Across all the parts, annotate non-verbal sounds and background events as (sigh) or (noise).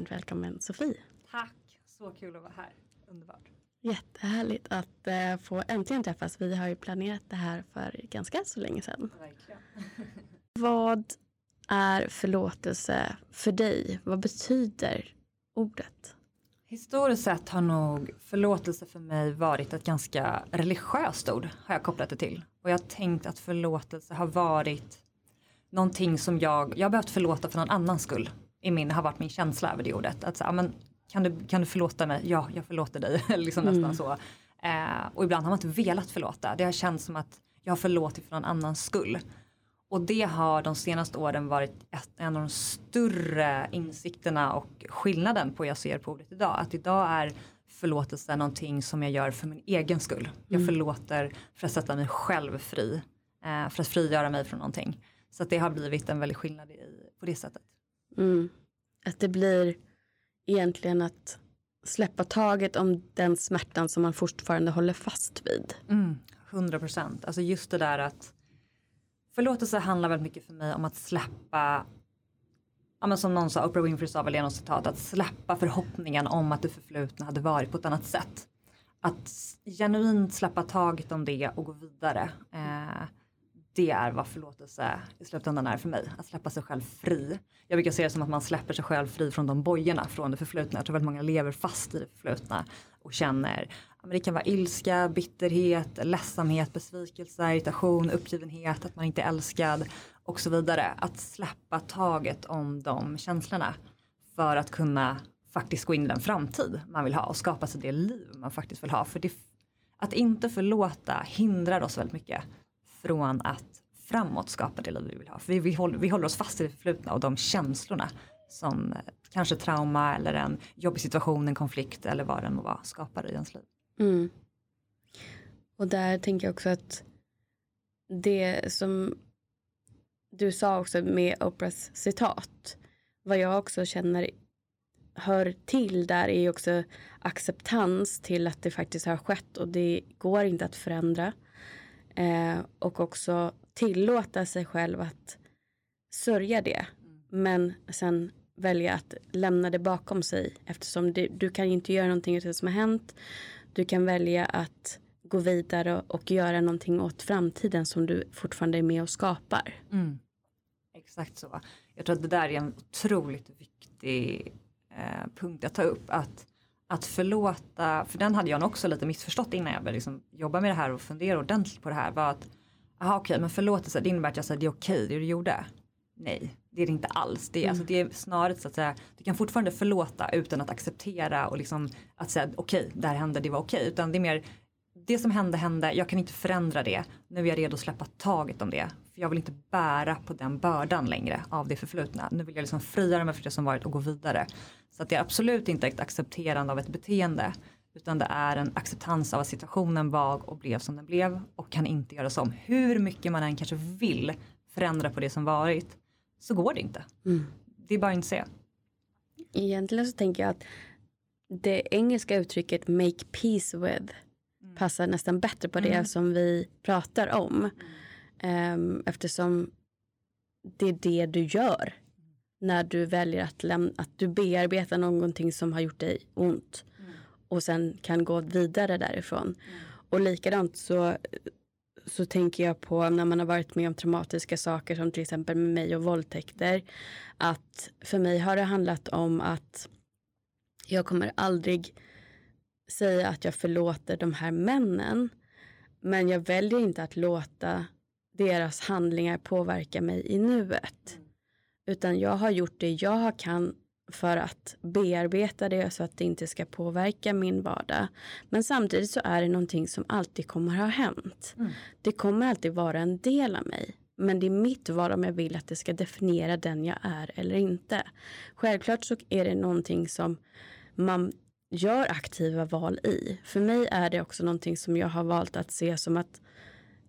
varmt välkommen Sofie. Tack, så kul att vara här. Underbart. Jättehärligt att uh, få äntligen träffas. Vi har ju planerat det här för ganska så länge sedan. Verkligen. (laughs) Vad är förlåtelse för dig? Vad betyder ordet? Historiskt sett har nog förlåtelse för mig varit ett ganska religiöst ord, har jag kopplat det till. Och jag har tänkt att förlåtelse har varit någonting som jag, jag har behövt förlåta för någon annans skull. I min, har varit min känsla över det ordet. Att så, men, kan, du, kan du förlåta mig? Ja, jag förlåter dig. (laughs) liksom mm. nästan så. Eh, och ibland har man inte velat förlåta. Det har känts som att jag har förlåtit för någon annans skull. Och det har de senaste åren varit ett, en av de större insikterna och skillnaden på hur jag ser på ordet idag. Att idag är förlåtelse någonting som jag gör för min egen skull. Jag mm. förlåter för att sätta mig själv fri. Eh, för att frigöra mig från någonting. Så det har blivit en väldig skillnad i, på det sättet. Mm. Att det blir egentligen att släppa taget om den smärtan som man fortfarande håller fast vid. Mm, 100 procent. Alltså just det där att Förlåtelse handlar väldigt mycket för mig om att släppa Ja, men som någon sa, Oprah Winfrey sa väl i något citat, att släppa förhoppningen om att det förflutna hade varit på ett annat sätt. Att genuint släppa taget om det och gå vidare. Eh, det är vad förlåtelse i slutändan är för mig. Att släppa sig själv fri. Jag brukar se det som att man släpper sig själv fri från de bojorna från det förflutna. Jag tror väldigt många lever fast i det förflutna och känner men det kan vara ilska, bitterhet, ledsamhet, besvikelse, irritation, uppgivenhet, att man inte är älskad och så vidare. Att släppa taget om de känslorna för att kunna faktiskt gå in i den framtid man vill ha och skapa sig det liv man faktiskt vill ha. För det, att inte förlåta hindrar oss väldigt mycket från att framåt skapa det liv vi vill ha. För vi, vi, håller, vi håller oss fast i det förflutna och de känslorna som eh, kanske trauma eller en jobbig situation, en konflikt eller vad det må vara skapar i ens liv. Mm. Och där tänker jag också att det som du sa också med Oprahs citat. Vad jag också känner hör till där är också acceptans till att det faktiskt har skett och det går inte att förändra. Eh, och också tillåta sig själv att sörja det. Men sen välja att lämna det bakom sig eftersom det, du kan inte göra någonting av det som har hänt. Du kan välja att gå vidare och göra någonting åt framtiden som du fortfarande är med och skapar. Mm. Exakt så. Jag tror att det där är en otroligt viktig eh, punkt att ta upp. Att, att förlåta, för den hade jag också lite missförstått innan jag började liksom jobba med det här och fundera ordentligt på det här. Var att, aha, okej, okay, men förlåtelse, det innebär att jag säger det är okej okay, det du gjorde. Nej, det är det inte alls. Det är, mm. alltså, det är snarare så att säga, du kan fortfarande förlåta utan att acceptera och liksom att säga okej, okay, det här hände, det var okej. Utan det är mer, det som hände hände, jag kan inte förändra det. Nu är jag redo att släppa taget om det. För jag vill inte bära på den bördan längre av det förflutna. Nu vill jag liksom frigöra mig från det som varit och gå vidare. Så att det är absolut inte ett accepterande av ett beteende. Utan det är en acceptans av att situationen var och blev som den blev och kan inte göras om. Hur mycket man än kanske vill förändra på det som varit så går det inte. Mm. Det är bara att inse. Egentligen så tänker jag att det engelska uttrycket make peace with mm. passar nästan bättre på det mm. som vi pratar om. Um, eftersom det är det du gör när du väljer att, lämna, att du bearbetar någonting som har gjort dig ont mm. och sen kan gå vidare därifrån. Mm. Och likadant så så tänker jag på när man har varit med om traumatiska saker som till exempel med mig och våldtäkter. Att för mig har det handlat om att jag kommer aldrig säga att jag förlåter de här männen. Men jag väljer inte att låta deras handlingar påverka mig i nuet. Utan jag har gjort det jag kan för att bearbeta det så att det inte ska påverka min vardag. Men samtidigt så är det någonting som alltid kommer ha hänt. Mm. Det kommer alltid vara en del av mig. Men det är mitt val om jag vill att det ska definiera den jag är eller inte. Självklart så är det någonting som man gör aktiva val i. För mig är det också någonting som jag har valt att se som att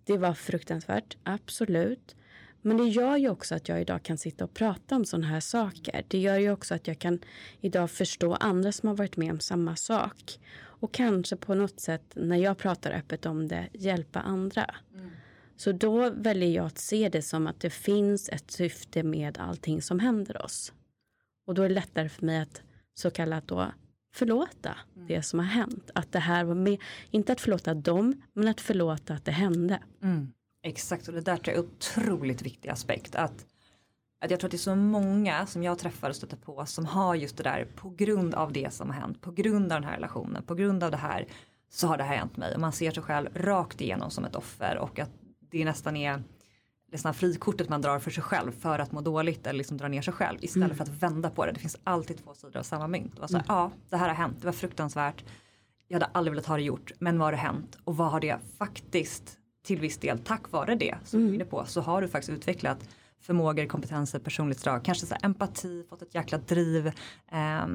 det var fruktansvärt, absolut. Men det gör ju också att jag idag kan sitta och prata om sådana här saker. Det gör ju också att jag kan idag förstå andra som har varit med om samma sak. Och kanske på något sätt när jag pratar öppet om det hjälpa andra. Mm. Så då väljer jag att se det som att det finns ett syfte med allting som händer oss. Och då är det lättare för mig att så kallat då förlåta mm. det som har hänt. Att det här var med, inte att förlåta dem, men att förlåta att det hände. Mm. Exakt, och det där tror jag är en otroligt viktig aspekt. Att, att jag tror att det är så många som jag träffar och stöter på som har just det där på grund av det som har hänt, på grund av den här relationen, på grund av det här så har det här hänt mig. Och man ser sig själv rakt igenom som ett offer och att det nästan är det frikortet man drar för sig själv för att må dåligt eller liksom dra ner sig själv istället mm. för att vända på det. Det finns alltid två sidor av samma mynt. Och så, mm. Ja, det här har hänt, det var fruktansvärt. Jag hade aldrig velat ha det gjort, men vad har det hänt och vad har det faktiskt till viss del tack vare det som mm. du är inne på så har du faktiskt utvecklat förmågor, kompetenser, personlighetsdrag, kanske så empati, fått ett jäkla driv, eh,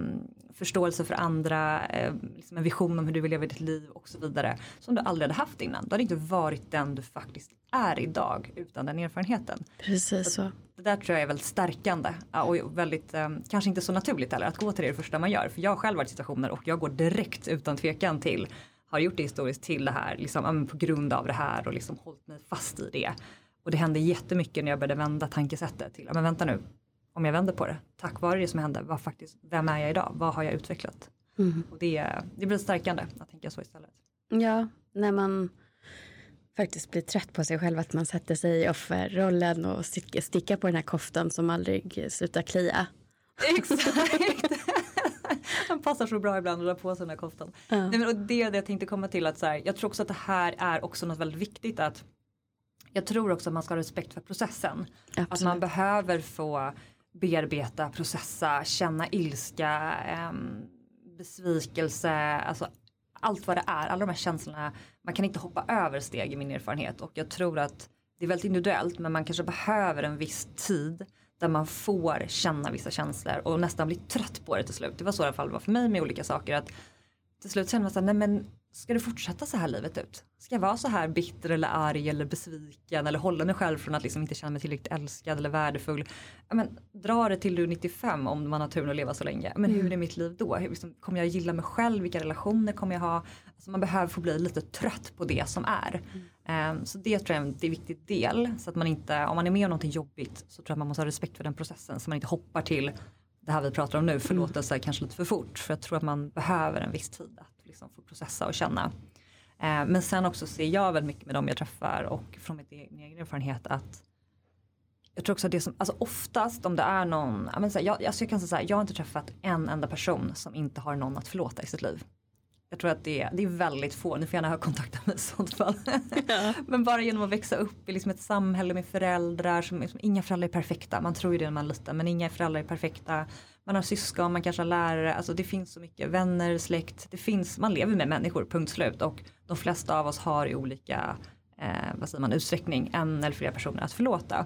förståelse för andra, eh, liksom en vision om hur du vill leva ditt liv och så vidare. Som du aldrig hade haft innan. Du hade inte varit den du faktiskt är idag utan den erfarenheten. Precis så. Det där tror jag är väldigt stärkande och väldigt, eh, kanske inte så naturligt heller att gå till det, det första man gör. För jag har själv varit i situationer och jag går direkt utan tvekan till har gjort det historiskt till det här, liksom, på grund av det här och liksom hållit mig fast i det. Och det hände jättemycket när jag började vända tankesättet till, men vänta nu, om jag vänder på det, tack vare det som hände, vad faktiskt, vem är jag idag, vad har jag utvecklat? Mm. Och det, det blir stärkande att tänka så istället. Ja, när man faktiskt blir trött på sig själv, att man sätter sig i offerrollen och stickar på den här koftan som aldrig slutar klia. Exakt. (laughs) Han passar så bra ibland att dra på sig den här koftan. Ja. Nej, men, och det är det jag tänkte komma till att så här, jag tror också att det här är också något väldigt viktigt att jag tror också att man ska ha respekt för processen. Absolut. Att man behöver få bearbeta, processa, känna ilska, eh, besvikelse, alltså allt vad det är, alla de här känslorna. Man kan inte hoppa över steg i min erfarenhet och jag tror att det är väldigt individuellt men man kanske behöver en viss tid där man får känna vissa känslor och nästan bli trött på det till slut. Det var så i alla fall var för mig med olika saker. att Till slut känner man så här, nej men ska det fortsätta så här livet ut? Ska jag vara så här bitter eller arg eller besviken eller hålla mig själv från att liksom inte känna mig tillräckligt älskad eller värdefull? Ja, men, dra det till du är 95 om man har turen att leva så länge. Men hur mm. är mitt liv då? Hur, liksom, kommer jag gilla mig själv? Vilka relationer kommer jag ha? Alltså, man behöver få bli lite trött på det som är. Mm. Um, så det tror jag är en viktig del. Så att man inte, om man är med om någonting jobbigt så tror jag man måste ha respekt för den processen. Så man inte hoppar till det här vi pratar om nu, förlåtelse mm. kanske lite för fort. För jag tror att man behöver en viss tid att liksom få processa och känna. Eh, men sen också ser jag väldigt mycket med dem jag träffar och från min egen erfarenhet att jag tror också att det som, alltså oftast om det är någon, jag, här, jag, alltså jag kan säga så här, jag har inte träffat en enda person som inte har någon att förlåta i sitt liv. Jag tror att det är, det är väldigt få, ni får gärna ha kontakt med mig i sånt fall. (laughs) Ja. Men bara genom att växa upp i liksom ett samhälle med föräldrar, som, liksom, inga föräldrar är perfekta, man tror ju det när man är liten, men inga föräldrar är perfekta. Man har syskon, man kanske har lärare, alltså det finns så mycket, vänner, släkt, det finns, man lever med människor, punkt slut. Och de flesta av oss har i olika, eh, vad säger man, utsträckning en eller flera personer att förlåta.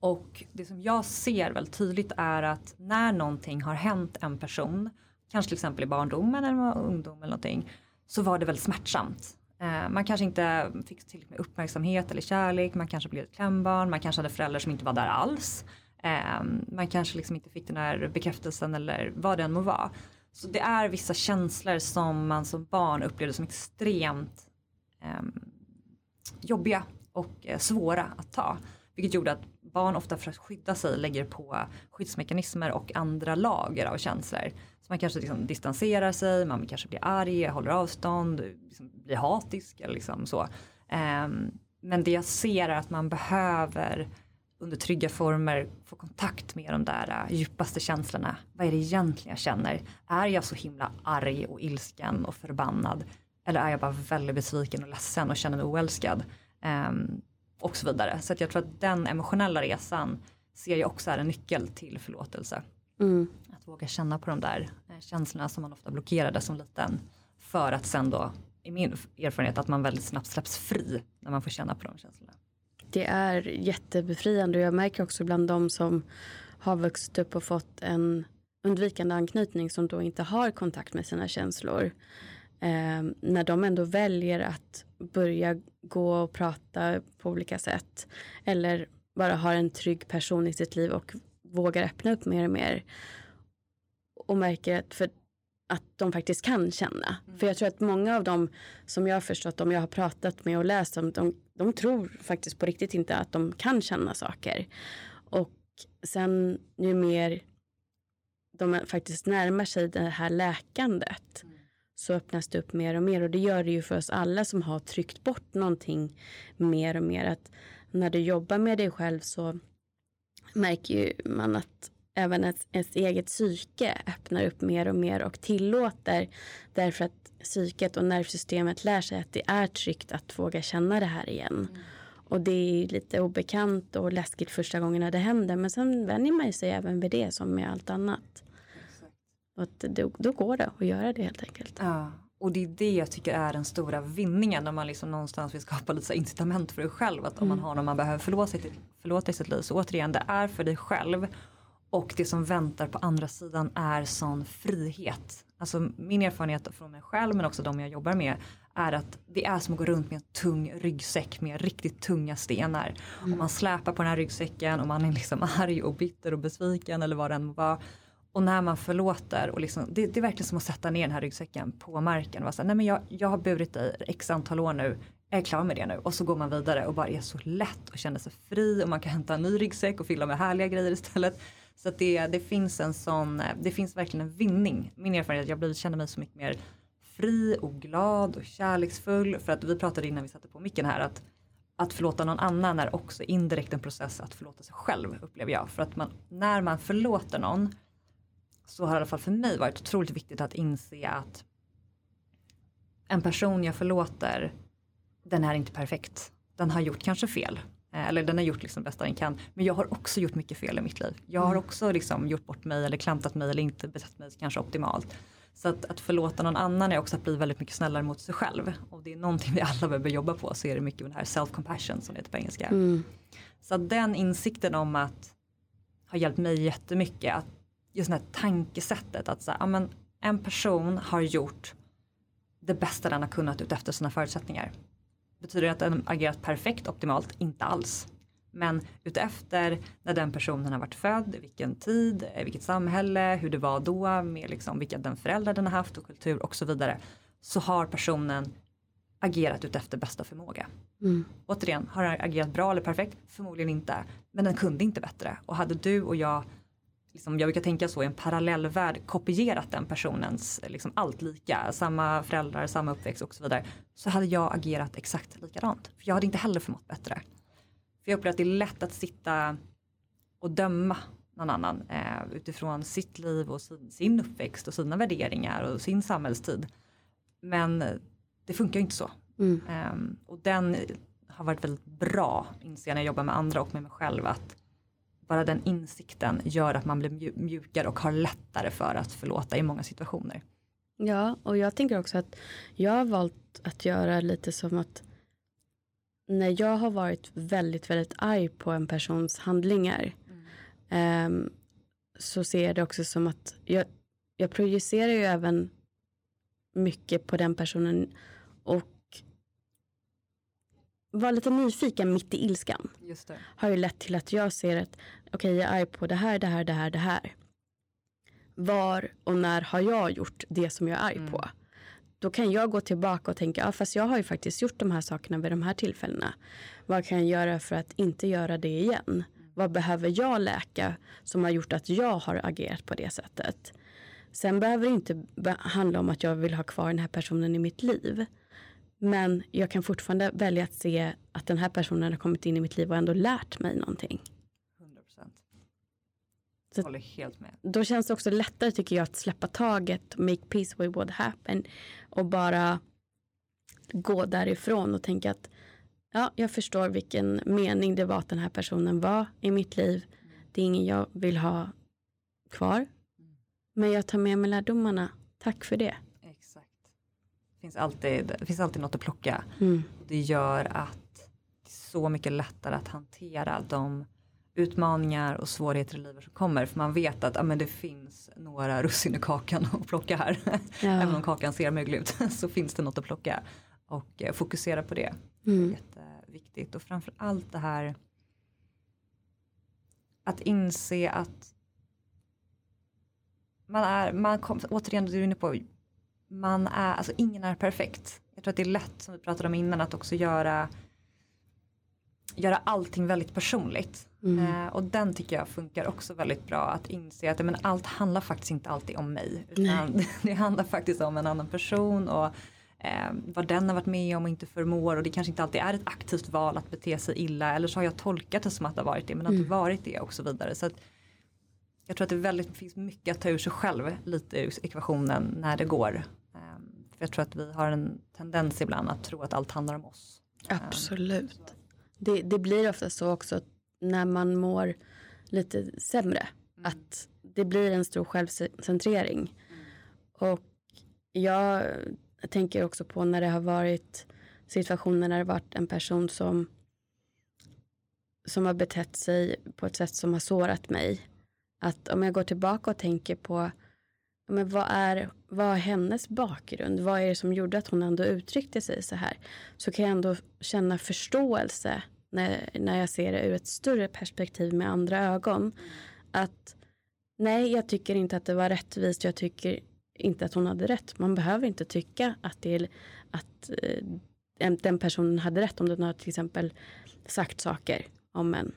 Och det som jag ser väldigt tydligt är att när någonting har hänt en person kanske till exempel i barndomen eller ungdom eller någonting, så var det väldigt smärtsamt. Eh, man kanske inte fick tillräckligt med uppmärksamhet eller kärlek, man kanske blev ett klämbarn, man kanske hade föräldrar som inte var där alls. Eh, man kanske liksom inte fick den här bekräftelsen eller vad det än må vara. Så det är vissa känslor som man som barn upplevde som extremt eh, jobbiga och eh, svåra att ta. Vilket gjorde att barn ofta för att skydda sig lägger på skyddsmekanismer och andra lager av känslor. Så man kanske liksom distanserar sig, man kanske blir arg, håller avstånd, liksom blir hatisk eller liksom så. Ehm, men det jag ser är att man behöver under trygga former få kontakt med de där uh, djupaste känslorna. Vad är det egentligen jag känner? Är jag så himla arg och ilsken och förbannad? Eller är jag bara väldigt besviken och ledsen och känner mig oälskad? Um, och så vidare. Så att jag tror att den emotionella resan ser jag också är en nyckel till förlåtelse. Mm. Att våga känna på de där eh, känslorna som man ofta blockerade som liten. För att sen då, i min erfarenhet, att man väldigt snabbt släpps fri när man får känna på de känslorna. Det är jättebefriande och jag märker också bland de som har vuxit upp och fått en undvikande anknytning som då inte har kontakt med sina känslor. Eh, när de ändå väljer att börja gå och prata på olika sätt eller bara har en trygg person i sitt liv och vågar öppna upp mer och mer och märker att, för, att de faktiskt kan känna. Mm. För jag tror att många av dem som jag har förstått, de jag har pratat med och läst om, de, de tror faktiskt på riktigt inte att de kan känna saker. Och sen ju mer de faktiskt närmar sig det här läkandet så öppnas det upp mer och mer och det gör det ju för oss alla som har tryckt bort någonting mer och mer att när du jobbar med dig själv så märker ju man att även ett, ett eget psyke öppnar upp mer och mer och tillåter därför att psyket och nervsystemet lär sig att det är tryggt att våga känna det här igen. Mm. Och det är lite obekant och läskigt första gångerna det händer men sen vänjer man sig även vid det som med allt annat. Och att då, då går det att göra det helt enkelt. Ja. Och det är det jag tycker är den stora vinningen när man liksom någonstans vill skapa lite incitament för dig själv. Att om man mm. har någon man behöver förlåta, förlåta i sitt liv. Så återigen, det är för dig själv. Och det som väntar på andra sidan är sån frihet. Alltså min erfarenhet från mig själv men också de jag jobbar med är att det är som att gå runt med en tung ryggsäck med riktigt tunga stenar. Mm. Och man släpar på den här ryggsäcken och man är liksom (laughs) arg och bitter och besviken eller vad det än var. Och när man förlåter och liksom, det, det, är verkligen som att sätta ner den här ryggsäcken på marken. Och säga, Nej men jag, jag har burit dig x antal år nu, jag är klar med det nu. Och så går man vidare och bara är så lätt och känner sig fri och man kan hämta en ny ryggsäck och fylla med härliga grejer istället. Så att det, det finns en sån, eh, det finns verkligen en vinning. Min erfarenhet är att jag känner mig så mycket mer fri och glad och kärleksfull. För att vi pratade innan vi satte på micken här att att förlåta någon annan är också indirekt en process att förlåta sig själv upplever jag. För att man, när man förlåter någon så har det i alla fall för mig varit otroligt viktigt att inse att en person jag förlåter den är inte perfekt. Den har gjort kanske fel. Eh, eller den har gjort liksom bästa den kan. Men jag har också gjort mycket fel i mitt liv. Jag har mm. också liksom gjort bort mig eller klantat mig eller inte betett mig kanske optimalt. Så att, att förlåta någon annan är också att bli väldigt mycket snällare mot sig själv. Och det är någonting vi alla behöver jobba på. Så är det mycket med det här self-compassion som det heter på engelska. Mm. Så att den insikten om att har hjälpt mig jättemycket. Att just det här tankesättet att så här, ja, en person har gjort det bästa den har kunnat utefter sina förutsättningar. Betyder det att den agerat perfekt, optimalt? Inte alls. Men utefter när den personen har varit född, vilken tid, vilket samhälle, hur det var då, med liksom vilka den föräldrar den har haft och kultur och så vidare. Så har personen agerat utefter bästa förmåga. Mm. Återigen, har den agerat bra eller perfekt? Förmodligen inte. Men den kunde inte bättre. Och hade du och jag liksom, jag brukar tänka så i en parallellvärld kopierat den personens liksom, allt lika, samma föräldrar, samma uppväxt och så vidare. Så hade jag agerat exakt likadant. För jag hade inte heller förmått bättre. För jag upplever att det är lätt att sitta och döma någon annan eh, utifrån sitt liv och sin, sin uppväxt och sina värderingar och sin samhällstid. Men det funkar inte så. Mm. Um, och den har varit väldigt bra, inser jag när jag jobbar med andra och med mig själv, att bara den insikten gör att man blir mjukare och har lättare för att förlåta i många situationer. Ja, och jag tänker också att jag har valt att göra lite som att när jag har varit väldigt, väldigt arg på en persons handlingar mm. um, så ser jag det också som att jag, jag projicerar ju även mycket på den personen och vara lite nyfiken mitt i ilskan. Har ju lett till att jag ser att okej, okay, jag är på det här, det här, det här, det här. Var och när har jag gjort det som jag är arg mm. på? Då kan jag gå tillbaka och tänka, ja fast jag har ju faktiskt gjort de här sakerna vid de här tillfällena. Vad kan jag göra för att inte göra det igen? Vad behöver jag läka som har gjort att jag har agerat på det sättet? Sen behöver det inte handla om att jag vill ha kvar den här personen i mitt liv. Men jag kan fortfarande välja att se att den här personen har kommit in i mitt liv och ändå lärt mig någonting. 100%. Så håller helt med. Då känns det också lättare tycker jag att släppa taget, make peace with what happened och bara gå därifrån och tänka att ja, jag förstår vilken mening det var att den här personen var i mitt liv. Det är ingen jag vill ha kvar. Men jag tar med mig lärdomarna. Tack för det. Exakt. Det finns alltid, det finns alltid något att plocka. Mm. Det gör att det är så mycket lättare att hantera de utmaningar och svårigheter i livet som kommer. För man vet att ja, men det finns några russin i kakan att plocka här. (laughs) Ja. Även om kakan ser möglig ut (laughs) så finns det något att plocka. Och eh, fokusera på det. Mm. Det är jätteviktigt. Och framför allt det här att inse att man är, man kom, återigen du är inne på, man är, alltså ingen är perfekt. Jag tror att det är lätt som vi pratade om innan att också göra göra allting väldigt personligt. Mm. Eh, och den tycker jag funkar också väldigt bra att inse att men allt handlar faktiskt inte alltid om mig. Utan (laughs) det handlar faktiskt om en annan person och eh, vad den har varit med om och inte förmår och det kanske inte alltid är ett aktivt val att bete sig illa eller så har jag tolkat det som att det har varit det men mm. att det varit det och så vidare. Så att, jag tror att det väldigt, finns mycket att ta ur sig själv lite ur ekvationen när det går. Eh, för jag tror att vi har en tendens ibland att tro att allt handlar om oss. Absolut. Det, det blir ofta så också när man mår lite sämre. Mm. Att det blir en stor självcentrering. Och jag tänker också på när det har varit situationer när det varit en person som som har betett sig på ett sätt som har sårat mig. Att om jag går tillbaka och tänker på men vad, är, vad är hennes bakgrund? Vad är det som gjorde att hon ändå uttryckte sig så här? Så kan jag ändå känna förståelse när, när jag ser det ur ett större perspektiv med andra ögon. Att nej, jag tycker inte att det var rättvist. Jag tycker inte att hon hade rätt. Man behöver inte tycka att, det att eh, den personen hade rätt om den har till exempel sagt saker om en.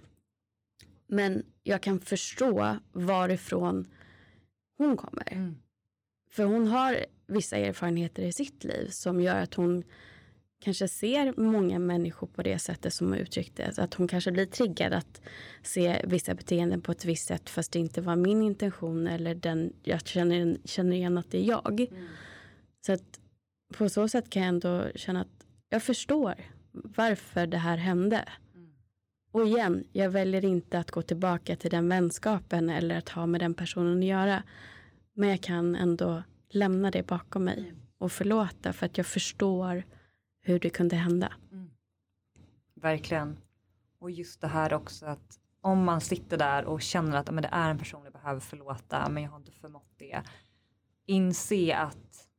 Men jag kan förstå varifrån hon kommer. Mm. För hon har vissa erfarenheter i sitt liv som gör att hon kanske ser många människor på det sättet som hon uttryckte. Att hon kanske blir triggad att se vissa beteenden på ett visst sätt fast det inte var min intention eller den, jag känner, känner igen att det är jag. Mm. Så att på så sätt kan jag ändå känna att jag förstår varför det här hände. Mm. Och igen, jag väljer inte att gå tillbaka till den vänskapen eller att ha med den personen att göra. Men jag kan ändå lämna det bakom mig mm. och förlåta för att jag förstår hur det kunde hända. Mm. Verkligen. Och just det här också att om man sitter där och känner att men det är en person jag behöver förlåta men jag har inte förmått det. Inse att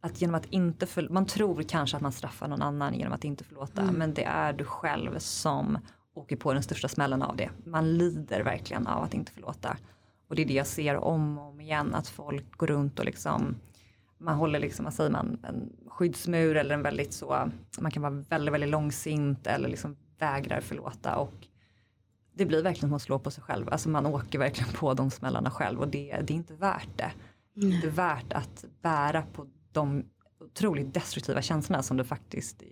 att genom att inte förlåta, man tror kanske att man straffar någon annan genom att inte förlåta mm. men det är du själv som åker på den största smällen av det. Man lider verkligen av att inte förlåta. Och det är det jag ser om och om igen att folk går runt och liksom man håller liksom, vad säger man, en skyddsmur eller en väldigt så, man kan vara väldigt, väldigt långsint eller liksom vägrar förlåta och det blir verkligen som att slå på sig själv. Alltså man åker verkligen på de smällarna själv och det, det är inte värt det. Det är inte värt att bära på de otroligt destruktiva känslorna som det faktiskt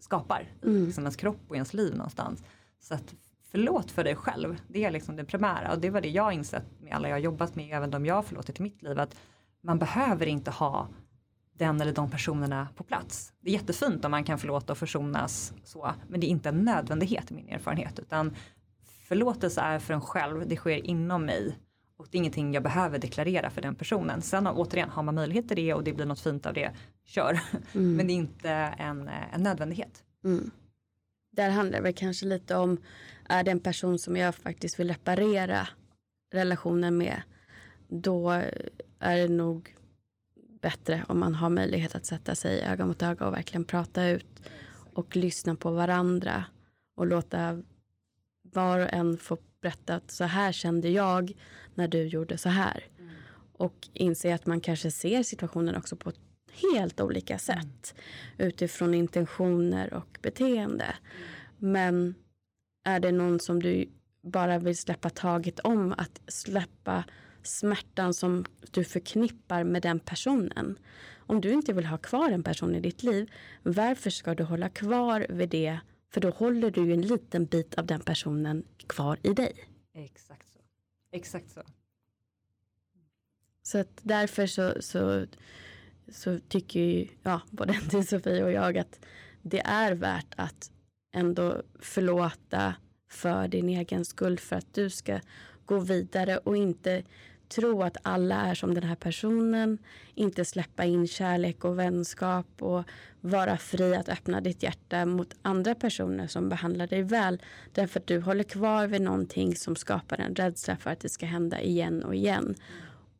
skapar mm. i liksom ens kropp och ens liv någonstans. Så att förlåt för dig själv, det är liksom det primära och det var det jag insett med alla jag jobbat med, även de jag har förlåtit i mitt liv, att man behöver inte ha den eller de personerna på plats. Det är jättefint om man kan förlåta och försonas så, men det är inte en nödvändighet i min erfarenhet, utan förlåtelse är för en själv, det sker inom mig och det är ingenting jag behöver deklarera för den personen. Sen återigen, har man möjlighet till det och det blir något fint av det, kör. Mm. Men det är inte en, en nödvändighet. Mm. Där handlar det väl kanske lite om, är det en person som jag faktiskt vill reparera relationen med, då är det nog bättre om man har möjlighet att sätta sig öga mot öga och verkligen prata ut och lyssna på varandra och låta var och en få berätta att så här kände jag när du gjorde så här. Mm. Och inse att man kanske ser situationen också på helt olika sätt mm. utifrån intentioner och beteende. Mm. Men är det någon som du bara vill släppa taget om att släppa smärtan som du förknippar med den personen. Om du inte vill ha kvar en person i ditt liv, varför ska du hålla kvar vid det? För då håller du ju en liten bit av den personen kvar i dig. Exakt så. Exakt så. Så att därför så, så, så tycker ju ja, både (laughs) du Sofie och jag att det är värt att ändå förlåta för din egen skull för att du ska gå vidare och inte tro att alla är som den här personen, inte släppa in kärlek och vänskap och vara fri att öppna ditt hjärta mot andra personer som behandlar dig väl. Därför att du håller kvar vid någonting som skapar en rädsla för att det ska hända igen och igen.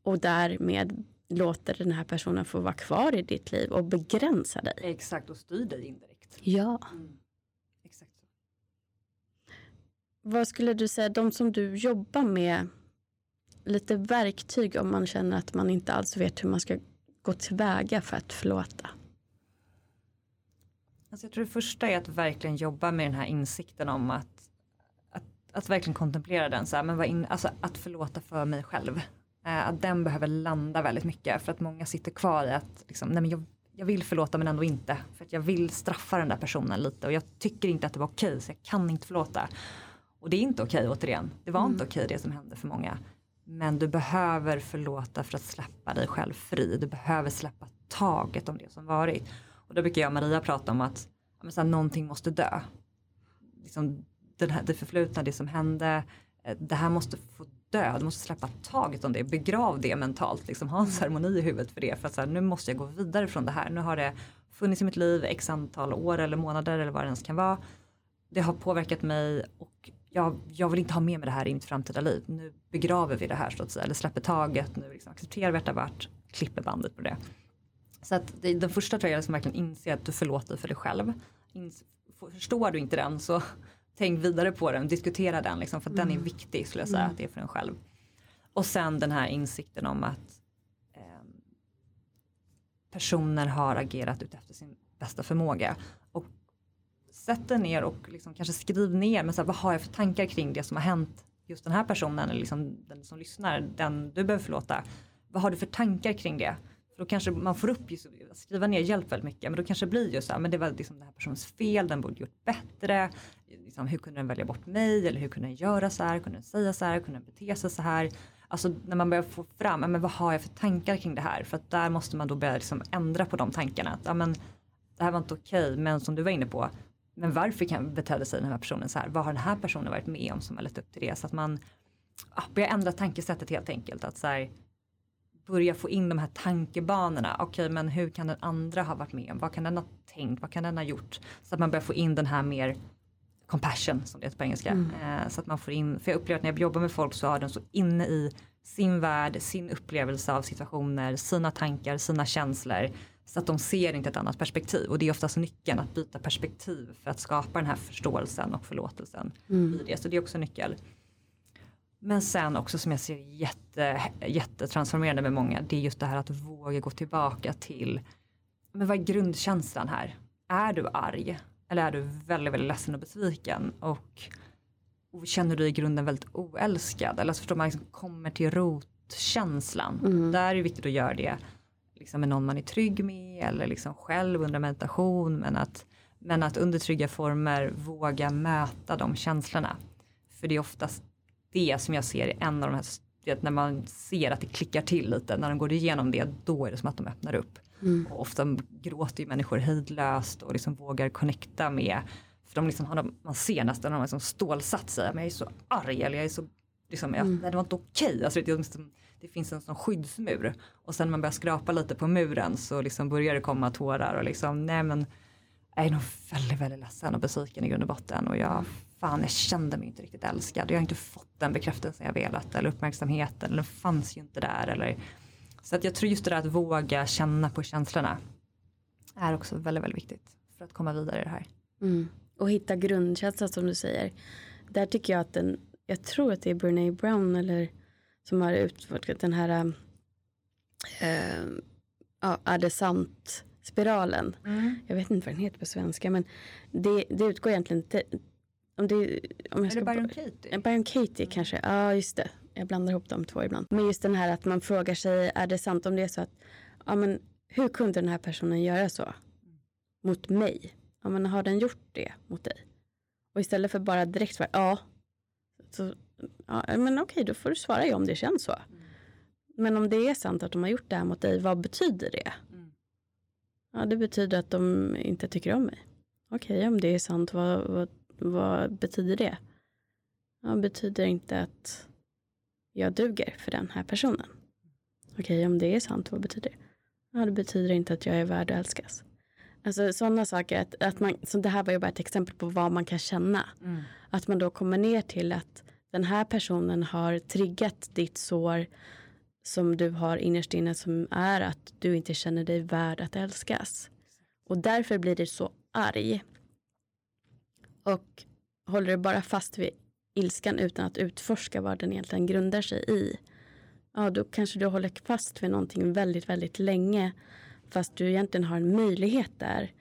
Och därmed låter den här personen få vara kvar i ditt liv och begränsa dig. Exakt, och styr dig indirekt. Ja. Mm. Exakt så. Vad skulle du säga, de som du jobbar med lite verktyg om man känner att man inte alls vet hur man ska gå tillväga för att förlåta? Alltså jag tror det första är att verkligen jobba med den här insikten om att, att, att verkligen kontemplera den, så här, men vad in, alltså att förlåta för mig själv. Eh, att den behöver landa väldigt mycket för att många sitter kvar i att liksom, nej men jag, jag vill förlåta men ändå inte. För att jag vill straffa den där personen lite och jag tycker inte att det var okej så jag kan inte förlåta. Och det är inte okej återigen. Det var mm. inte okej det som hände för många. Men du behöver förlåta för att släppa dig själv fri. Du behöver släppa taget om det som varit. Och då brukar jag och Maria prata om att men så här, någonting måste dö. Liksom, den här, det förflutna, det som hände, eh, det här måste få dö. Du måste släppa taget om det, begrav det mentalt, liksom, ha en mm. ceremoni i huvudet för det. För att så här, nu måste jag gå vidare från det här. Nu har det funnits i mitt liv x antal år eller månader eller vad det ens kan vara. Det har påverkat mig och jag, jag vill inte ha med mig det här i mitt framtida liv. Nu begraver vi det här så att säga, eller släpper taget, nu liksom accepterar vi att det har varit, klipper bandet på det. Så att det, den första tror jag är att verkligen inse att du förlåter för dig själv. Ins, förstår du inte den så (laughs) tänk vidare på den, diskutera den liksom, för mm. den är mm. viktig skulle jag säga mm. att det är för en själv. Och sen den här insikten om att eh, personer har agerat utefter sin bästa förmåga. Sätt dig ner och liksom kanske skriv ner, men så här, vad har jag för tankar kring det som har hänt just den här personen eller liksom den som lyssnar, den du behöver förlåta. Vad har du för tankar kring det? För då kanske man får upp, just, skriva ner hjälp väldigt mycket, men då kanske det blir just så här, men det var liksom den här personens fel, den borde gjort bättre. Liksom, hur kunde den välja bort mig? Eller hur kunde den göra så här? Kunde den säga så här? Kunde den bete sig så här? Alltså när man börjar få fram, men vad har jag för tankar kring det här? För att där måste man då börja liksom ändra på de tankarna. Att, ja, men, det här var inte okej, men som du var inne på, men varför kan betedde sig den här personen så här? Vad har den här personen varit med om som har lett upp till det? Så att man ja, börjar ändra tankesättet helt enkelt. Att så här, börja få in de här tankebanorna. Okej, okay, men hur kan den andra ha varit med om? Vad kan den ha tänkt? Vad kan den ha gjort? Så att man börjar få in den här mer compassion som det heter på engelska. Mm. Eh, så att man får in, för jag upplever att när jag jobbar med folk så har de så inne i sin värld, sin upplevelse av situationer, sina tankar, sina känslor. Så att de ser inte ett annat perspektiv och det är oftast nyckeln att byta perspektiv för att skapa den här förståelsen och förlåtelsen. Mm. I det. Så det är också nyckel. Men sen också som jag ser jätte, jättetransformerande med många, det är just det här att våga gå tillbaka till, men vad är grundkänslan här? Är du arg? Eller är du väldigt, väldigt ledsen och besviken? Och, och känner du i grunden väldigt oälskad? Eller så förstår man liksom kommer till rotkänslan. Mm. Där är det viktigt att göra det liksom med någon man är trygg med eller liksom själv under meditation. Men att, men att under trygga former våga möta de känslorna. För det är oftast det som jag ser är en av de här, när man ser att det klickar till lite, när de går igenom det, då är det som att de öppnar upp. Mm. Och ofta gråter ju människor hejdlöst och liksom vågar connecta med, för de liksom har, man ser nästan, de har liksom stålsatt sig, men jag är så arg eller jag är så, liksom, jag, mm. det var inte okej. Okay. Alltså, det, liksom, det finns en sån skyddsmur. Och sen när man börjar skrapa lite på muren så liksom börjar det komma tårar och liksom, nej men jag är nog väldigt, väldigt ledsen och besviken i grund och botten och jag fan jag kände mig inte riktigt älskad. Jag har inte fått den bekräftelsen jag velat eller uppmärksamheten eller den fanns ju inte där. Eller, så att jag tror just det där att våga känna på känslorna är också väldigt, väldigt viktigt för att komma vidare i det här. Mm. Och hitta grundkänslan som du säger. Där tycker jag att den, jag tror att det är Brene Brown eller som har utforskat den här äh, ja, är det sant spiralen. Mm. Jag vet inte vad den heter på svenska men det, det utgår egentligen om det, om jag är det Byron Katie? Byron Katie mm. kanske, ja just det. Jag blandar ihop de två ibland. Men just den här att man frågar sig, är det sant om det är så att, ja men hur kunde den här personen göra så? Mot mig? Ja men har den gjort det mot dig? Och istället för bara direkt svara ja. Så, ja men okej, då får du svara ja om det känns så. Mm. Men om det är sant att de har gjort det här mot dig, vad betyder det? Mm. Ja, det betyder att de inte tycker om mig. Okej, om det är sant, vad, vad vad betyder det? Ja, betyder inte att jag duger för den här personen. Okej, om det är sant, vad betyder det? Ja, det betyder inte att jag är värd att älskas. Alltså sådana saker, att, att man, så det här var ju bara ett exempel på vad man kan känna. Mm. Att man då kommer ner till att den här personen har triggat ditt sår som du har innerst inne som är att du inte känner dig värd att älskas. Och därför blir du så arg och håller du bara fast vid ilskan utan att utforska vad den egentligen grundar sig i. Ja, då kanske du håller fast vid någonting väldigt, väldigt länge. Fast du egentligen har en möjlighet där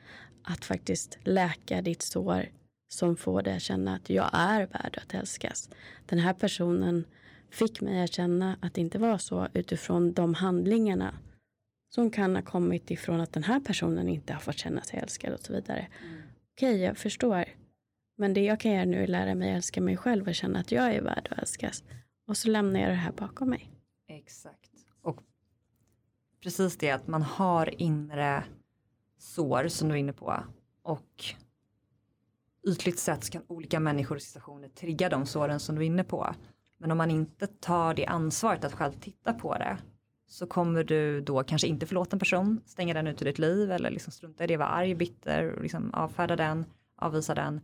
att faktiskt läka ditt sår som får dig att känna att jag är värd att älskas. Den här personen fick mig att känna att det inte var så utifrån de handlingarna som kan ha kommit ifrån att den här personen inte har fått känna sig älskad och så vidare. Mm. Okej, okay, jag förstår. Men det jag kan göra nu är att lära mig älska mig själv och känna att jag är värd att älskas. Och så lämnar jag det här bakom mig. Exakt. Och precis det att man har inre sår som du är inne på. Och ytligt sett så kan olika människor och situationer trigga de såren som du är inne på. Men om man inte tar det ansvaret att själv titta på det så kommer du då kanske inte förlåta en person, stänga den ut ur ditt liv eller liksom strunta i det, vara arg, bitter och liksom avfärda den, avvisa den.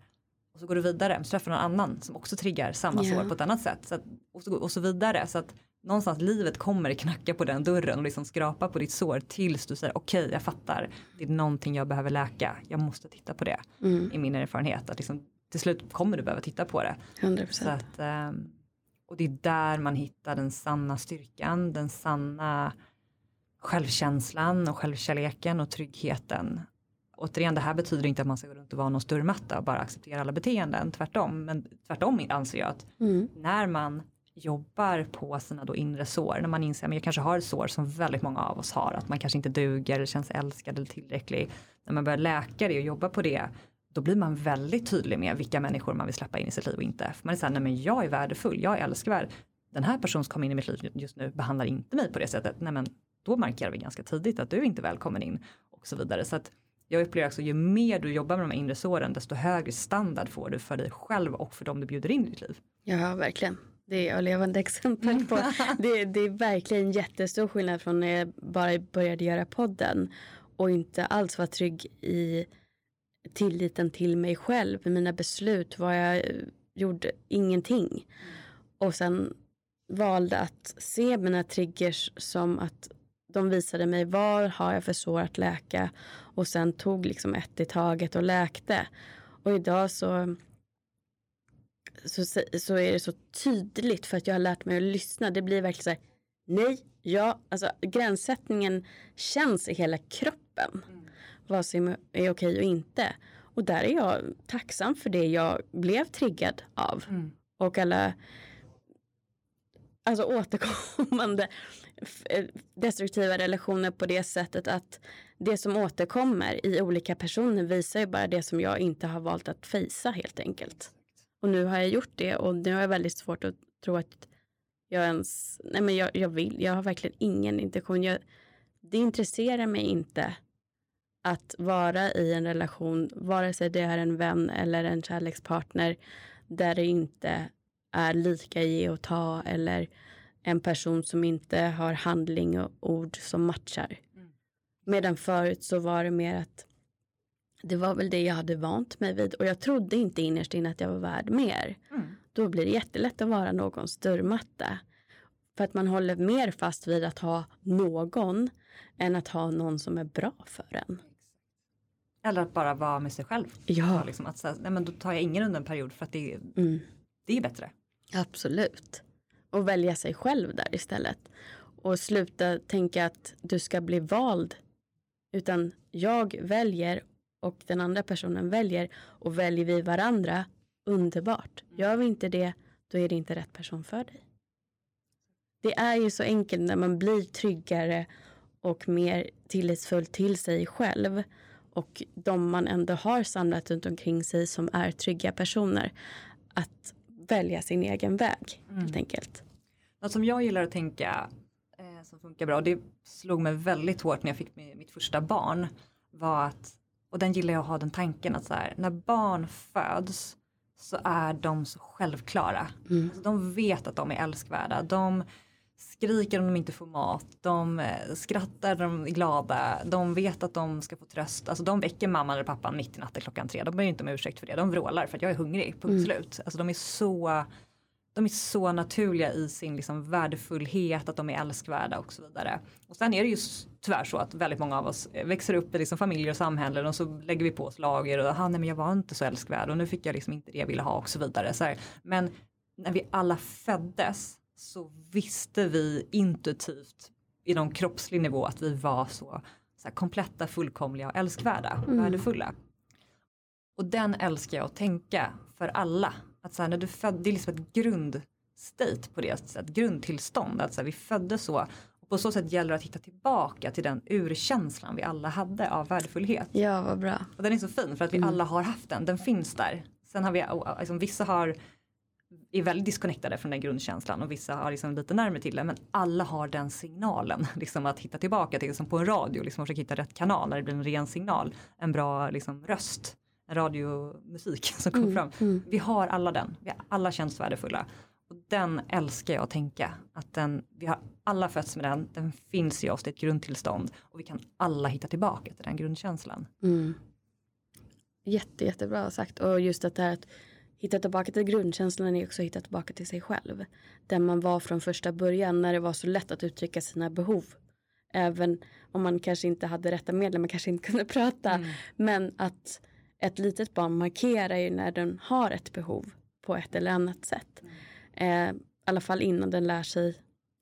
Och så går du vidare, så träffar någon annan som också triggar samma yeah. sår på ett annat sätt. Så att, och, så, och så vidare. Så att någonstans livet kommer knacka på den dörren och liksom skrapa på ditt sår tills du säger okej okay, jag fattar. Det är någonting jag behöver läka. Jag måste titta på det. Mm. I min erfarenhet. Att liksom, till slut kommer du behöva titta på det. 100%. Så att, um, och det är där man hittar den sanna styrkan, den sanna självkänslan och självkärleken och tryggheten. Återigen, det här betyder inte att man ska gå runt och vara någon störmatta och bara acceptera alla beteenden, tvärtom. Men tvärtom anser jag att mm. när man jobbar på sina då inre sår, när man inser att jag kanske har ett sår som väldigt många av oss har, att man kanske inte duger eller känns älskad eller tillräcklig. När man börjar läka det och jobba på det, då blir man väldigt tydlig med vilka människor man vill släppa in i sitt liv och inte. För man är såhär, nej men jag är värdefull, jag är älskvärd. Den här personen som kommer in i mitt liv just nu behandlar inte mig på det sättet. Nej men då markerar vi ganska tidigt att du är inte välkommen in och så vidare. Så att jag upplever också ju mer du jobbar med de här inre såren desto högre standard får du för dig själv och för dem du bjuder in i ditt liv. Ja, verkligen. Det är jag levande exempel på. (laughs) det, det är verkligen jättestor skillnad från när jag bara började göra podden och inte alls var trygg i tilliten till mig själv, mina beslut, vad jag gjorde, ingenting. Och sen valde att se mina triggers som att de visade mig vad har jag för sår att läka och sen tog liksom ett i taget och läkte. Och idag så, så, så är det så tydligt för att jag har lärt mig att lyssna. Det blir verkligen så här, nej, ja, alltså gränssättningen känns i hela kroppen. Mm vad som är okej och inte. Och där är jag tacksam för det jag blev triggad av. Mm. Och alla alltså återkommande eh, destruktiva relationer på det sättet att det som återkommer i olika personer visar ju bara det som jag inte har valt att fejsa helt enkelt. Och nu har jag gjort det och nu har jag väldigt svårt att tro att jag ens, nej men jag, jag vill, jag har verkligen ingen intention. Jag, det intresserar mig inte att vara i en relation, vare sig det är en vän eller en kärlekspartner, där det inte är lika ge och ta eller en person som inte har handling och ord som matchar. Mm. Medan förut så var det mer att det var väl det jag hade vant mig vid och jag trodde inte innerst inne att jag var värd mer. Mm. Då blir det jättelätt att vara någons dörrmatta. För att man håller mer fast vid att ha någon än att ha någon som är bra för en. Eller att bara vara med sig själv. Ja. Liksom att säga, nej men då tar jag ingen under en period för att det, mm. det är bättre. Absolut. Och välja sig själv där istället. Och sluta tänka att du ska bli vald. Utan jag väljer och den andra personen väljer. Och väljer vi varandra, underbart. Mm. Gör vi inte det, då är det inte rätt person för dig. Det är ju så enkelt när man blir tryggare och mer tillitsfull till sig själv och de man ändå har samlat runt omkring sig som är trygga personer att välja sin egen väg mm. helt enkelt. Något som jag gillar att tänka eh, som funkar bra och det slog mig väldigt hårt när jag fick mitt första barn var att och den gillar jag att ha den tanken att så här, när barn föds så är de så självklara. Mm. Alltså, de vet att de är älskvärda. De skriker om de inte får mat, de eh, skrattar när de är glada, de vet att de ska få tröst. Alltså de väcker mamman eller pappan mitt i natten klockan tre. De ber inte om ursäkt för det, de vrålar för att jag är hungrig, punkt mm. slut. Alltså de är så de är så naturliga i sin liksom värdefullhet, att de är älskvärda och så vidare. Och sen är det ju tyvärr så att väldigt många av oss växer upp i liksom familjer och samhällen och så lägger vi på oss lager och ah, nej men jag var inte så älskvärd och nu fick jag liksom inte det jag ville ha och så vidare. Så här. Men när vi alla föddes så visste vi intuitivt i någon kroppslig nivå att vi var så, så kompletta, fullkomliga och älskvärda mm. värdefulla. Och den älskar jag att tänka för alla. Att så här, när du föd, det är liksom ett grundstate på det sättet, grundtillstånd. Att så här, vi föddes så. Och på så sätt gäller det att hitta tillbaka till den urkänslan vi alla hade av värdefullhet. Ja, vad bra. Och den är så fin för att vi Mm. alla har haft den, den finns där. Sen har vi, liksom, vissa har är väldigt disconnectade från den grundkänslan och vissa har liksom lite närmare till det men alla har den signalen (laughs) liksom att hitta tillbaka till som på en radio liksom försöka hitta rätt kanal när det blir en ren signal en bra liksom röst radiomusik (laughs) som kommer fram. Mm. Vi har alla den, vi har alla känns värdefulla och den älskar jag att tänka att den, vi har alla fötts med den, den finns i oss, det är ett grundtillstånd och vi kan alla hitta tillbaka till den grundkänslan. Mm. Jätte, jättebra sagt. Och just att det här att hitta tillbaka till grundkänslan är också att hitta tillbaka till sig själv. Där man var från första början när det var så lätt att uttrycka sina behov. Även om man kanske inte hade rätta medel, man kanske inte kunde (laughs) prata. Men att ett litet barn markerar ju när den har ett behov på ett eller annat sätt. Eh, I alla fall innan den lär sig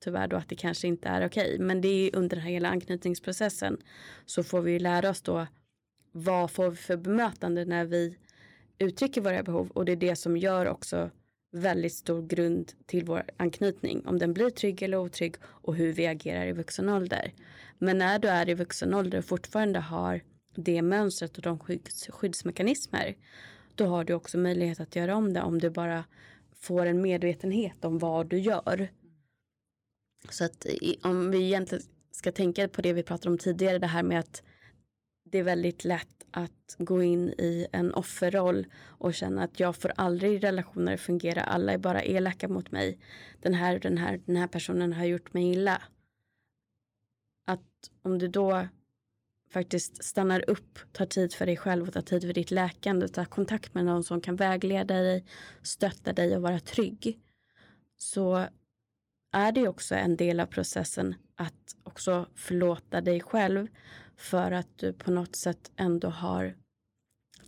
tyvärr då att det kanske inte är okej. Men det är ju under den här hela anknytningsprocessen så får vi ju lära oss då vad får vi för bemötande när vi uttrycker våra behov och det är det som gör också väldigt stor grund till vår anknytning. Om den blir trygg eller otrygg och hur vi agerar i vuxen ålder. Men när du är i vuxen ålder och fortfarande har det mönstret och de skydds, skyddsmekanismer då har du också möjlighet att göra om det om du bara får en medvetenhet om vad du gör. Så att om vi egentligen ska tänka på det vi pratade om tidigare, det här med att det är väldigt lätt att gå in i en offerroll och känna att jag får aldrig relationer fungera, alla är bara elaka mot mig. Den här, den här, den här personen har gjort mig illa. Att om du då faktiskt stannar upp, tar tid för dig själv och tar tid för ditt läkande, tar kontakt med någon som kan vägleda dig, stötta dig och vara trygg. Så är det också en del av processen att också förlåta dig själv för att du på något sätt ändå har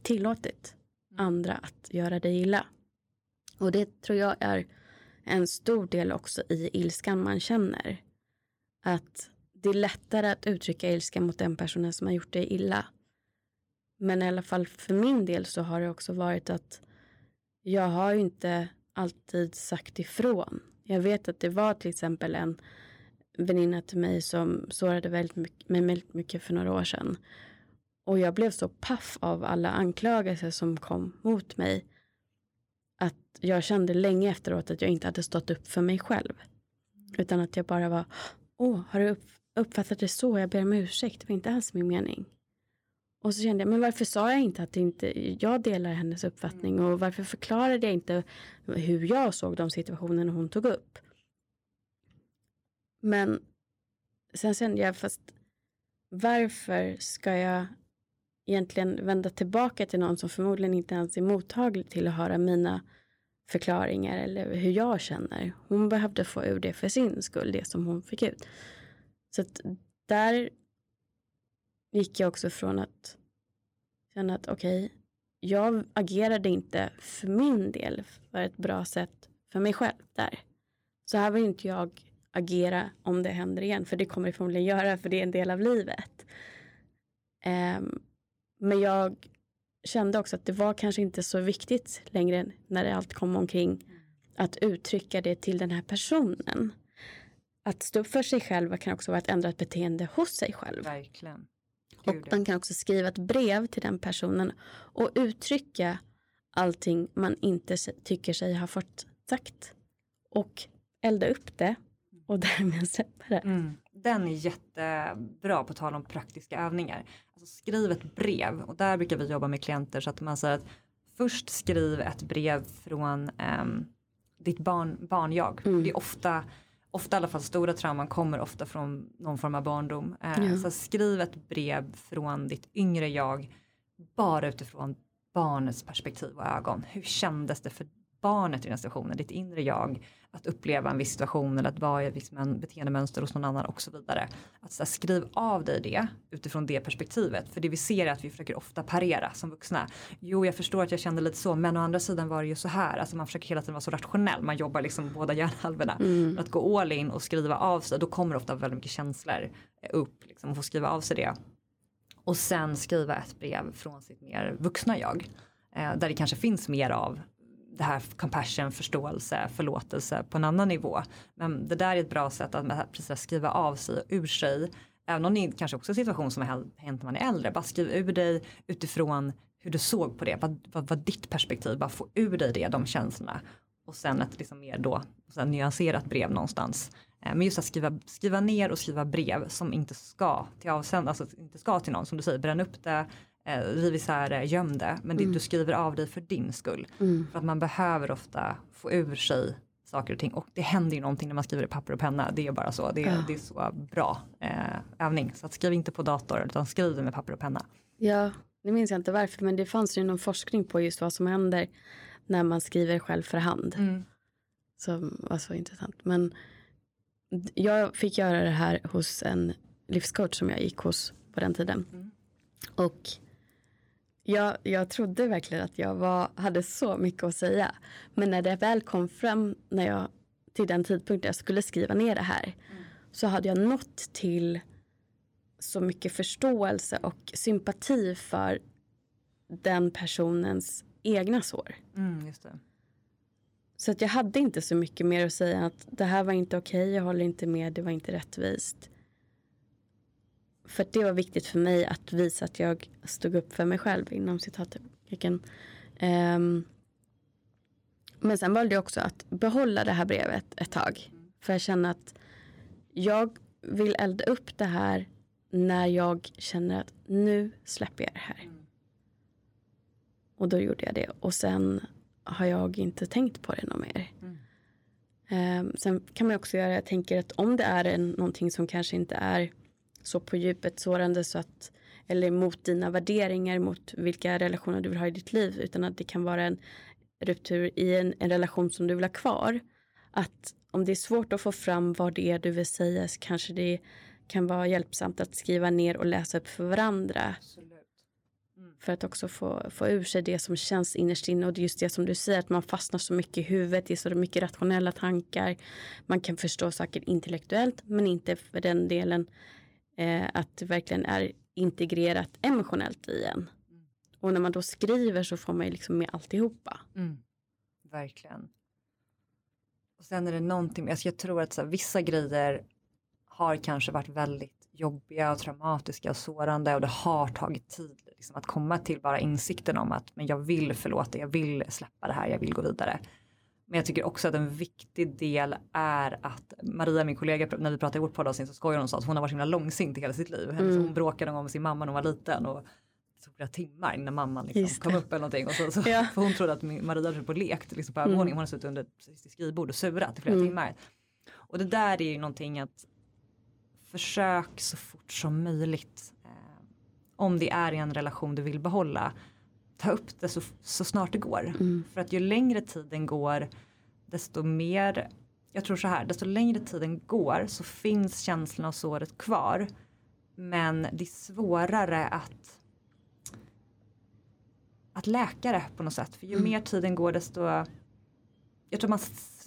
tillåtit andra att göra dig illa. Och det tror jag är en stor del också i ilskan man känner. Att det är lättare att uttrycka ilska mot den personen som har gjort dig illa. Men i alla fall för min del så har det också varit att jag har ju inte alltid sagt ifrån. Jag vet att det var till exempel en väninna till mig som sårade väldigt mycket, mig väldigt mycket för några år sedan. Och jag blev så paff av alla anklagelser som kom mot mig att jag kände länge efteråt att jag inte hade stått upp för mig själv. Utan att jag bara var, åh, har du upp, uppfattat det så? Jag ber om ursäkt, det var inte alls min mening. Och så kände jag, men varför sa jag inte att inte, jag delar hennes uppfattning och varför förklarade jag inte hur jag såg de situationer hon tog upp? Men sen kände jag, fast varför ska jag egentligen vända tillbaka till någon som förmodligen inte ens är mottaglig till att höra mina förklaringar eller hur jag känner. Hon behövde få ur det för sin skull, det som hon fick ut. Så att där gick jag också från att känna att okej, jag agerade inte för min del för ett bra sätt för mig själv där. Så här vill inte jag agera om det händer igen, för det kommer det förmodligen göra, för det är en del av livet. Um, men jag kände också att det var kanske inte så viktigt längre när det allt kom omkring att uttrycka det till den här personen. Att stå upp för sig själv kan också vara ett ändrat beteende hos sig själv. Verkligen. Och Gud, ja. man kan också skriva ett brev till den personen och uttrycka allting man inte tycker sig ha fått sagt. Och elda upp det och (laughs) därmed släppa det. Mm. Den är jättebra på tal om praktiska övningar. Alltså skriv ett brev och där brukar vi jobba med klienter så att man säger att först skriv ett brev från ehm, ditt barn, barn-jag. Mm. Det är ofta, ofta i alla fall stora trauman kommer ofta från någon form av barndom. Eh, Ja. Så skriv ett brev från ditt yngre jag bara utifrån barnets perspektiv och ögon. Hur kändes det för barnet i den situationen, ditt inre jag, att uppleva en viss situation eller att vara i ett visst beteendemönster hos någon annan och så vidare. Att så här, skriv av dig det utifrån det perspektivet. För det vi ser är att vi försöker ofta parera som vuxna. Jo, jag förstår att jag kände lite så, men å andra sidan var det ju så här. Alltså man försöker hela tiden vara så rationell, man jobbar liksom båda hjärnhalvorna. Mm. Att gå all in och skriva av sig, då kommer ofta väldigt mycket känslor upp. Liksom, och få skriva av sig det. Och sen skriva ett brev från sitt mer vuxna jag. Eh, där det kanske finns mer av det här compassion, förståelse, förlåtelse på en annan nivå. Men det där är ett bra sätt att precis skriva av sig och ur sig. Även om det kanske också är en situation som har hänt när man är äldre. Bara skriv ur dig utifrån hur du såg på det. Vad, vad var ditt perspektiv? Bara få ur dig det, de känslorna. Och sen ett liksom mer då, sen nyanserat brev någonstans. Eh, men just att skriva, skriva ner och skriva brev som inte ska till avsändare, alltså inte ska till någon. Som du säger, bränn upp det, eh, riv isär det, göm det. Men mm. det, du skriver av dig för din skull. Mm. För att man behöver ofta få ur sig saker och ting. Och det händer ju någonting när man skriver i papper och penna. Det är bara så. Det, ja. det är så bra eh, övning. Så skriv inte på dator utan skriv med papper och penna. Ja, det minns jag inte varför. Men det fanns ju någon forskning på just vad som händer när man skriver själv för hand. Mm. Som var så intressant. Men jag fick göra det här hos en livscoach som jag gick hos på den tiden. Mm. Och jag, jag trodde verkligen att jag var, hade så mycket att säga. Men när det väl kom fram när jag, till den tidpunkten jag skulle skriva ner det här mm. så hade jag nått till så mycket förståelse och sympati för den personens egna sår. Mm, så att jag hade inte så mycket mer att säga att det här var inte okej, okay, jag håller inte med, det var inte rättvist. För det var viktigt för mig att visa att jag stod upp för mig själv inom citattecken. Um, men sen valde jag också att behålla det här brevet ett tag. För jag känner att jag vill elda upp det här när jag känner att nu släpper jag det här. Och då gjorde jag det. Och sen har jag inte tänkt på det något mer. Mm. Um, sen kan man också göra, jag tänker att om det är en, någonting som kanske inte är så på djupet sårande så att eller mot dina värderingar, mot vilka relationer du vill ha i ditt liv utan att det kan vara en ruptur i en, en relation som du vill ha kvar. Att om det är svårt att få fram vad det är du vill säga så kanske det kan vara hjälpsamt att skriva ner och läsa upp för varandra. Absolut. För att också få, få ur sig det som känns innerst inne och just det som du säger att man fastnar så mycket i huvudet, det är så mycket rationella tankar. Man kan förstå saker intellektuellt men inte för den delen eh, att det verkligen är integrerat emotionellt i en. Mm. Och när man då skriver så får man ju liksom med alltihopa. Mm. Verkligen. Och sen är det någonting, alltså jag tror att så här, vissa grejer har kanske varit väldigt jobbiga och traumatiska och sårande och det har tagit tid liksom, att komma till bara insikten om att men jag vill förlåta, jag vill släppa det här, jag vill gå vidare. Men jag tycker också att en viktig del är att Maria, min kollega, när vi pratade i vårt poddavsnitt så skojade hon sa att hon har varit så himla långsint i hela sitt liv. Mm. Hon bråkade någon gång med sin mamma när hon var liten och det tog flera timmar innan mamman liksom kom upp eller någonting. Och så, så, ja. för hon trodde att Maria hade på lekt liksom på övervåningen. Mm. Hon har suttit under sitt skrivbord och surat i flera mm. timmar. Och det där är ju någonting att försök så fort som möjligt. Eh, om det är en relation du vill behålla. Ta upp det så, så snart det går. Mm. För att ju längre tiden går desto mer, jag tror så här, desto längre tiden går så finns känslan av såret kvar. Men det är svårare att att läka det på något sätt. För ju mm. mer tiden går desto jag tror man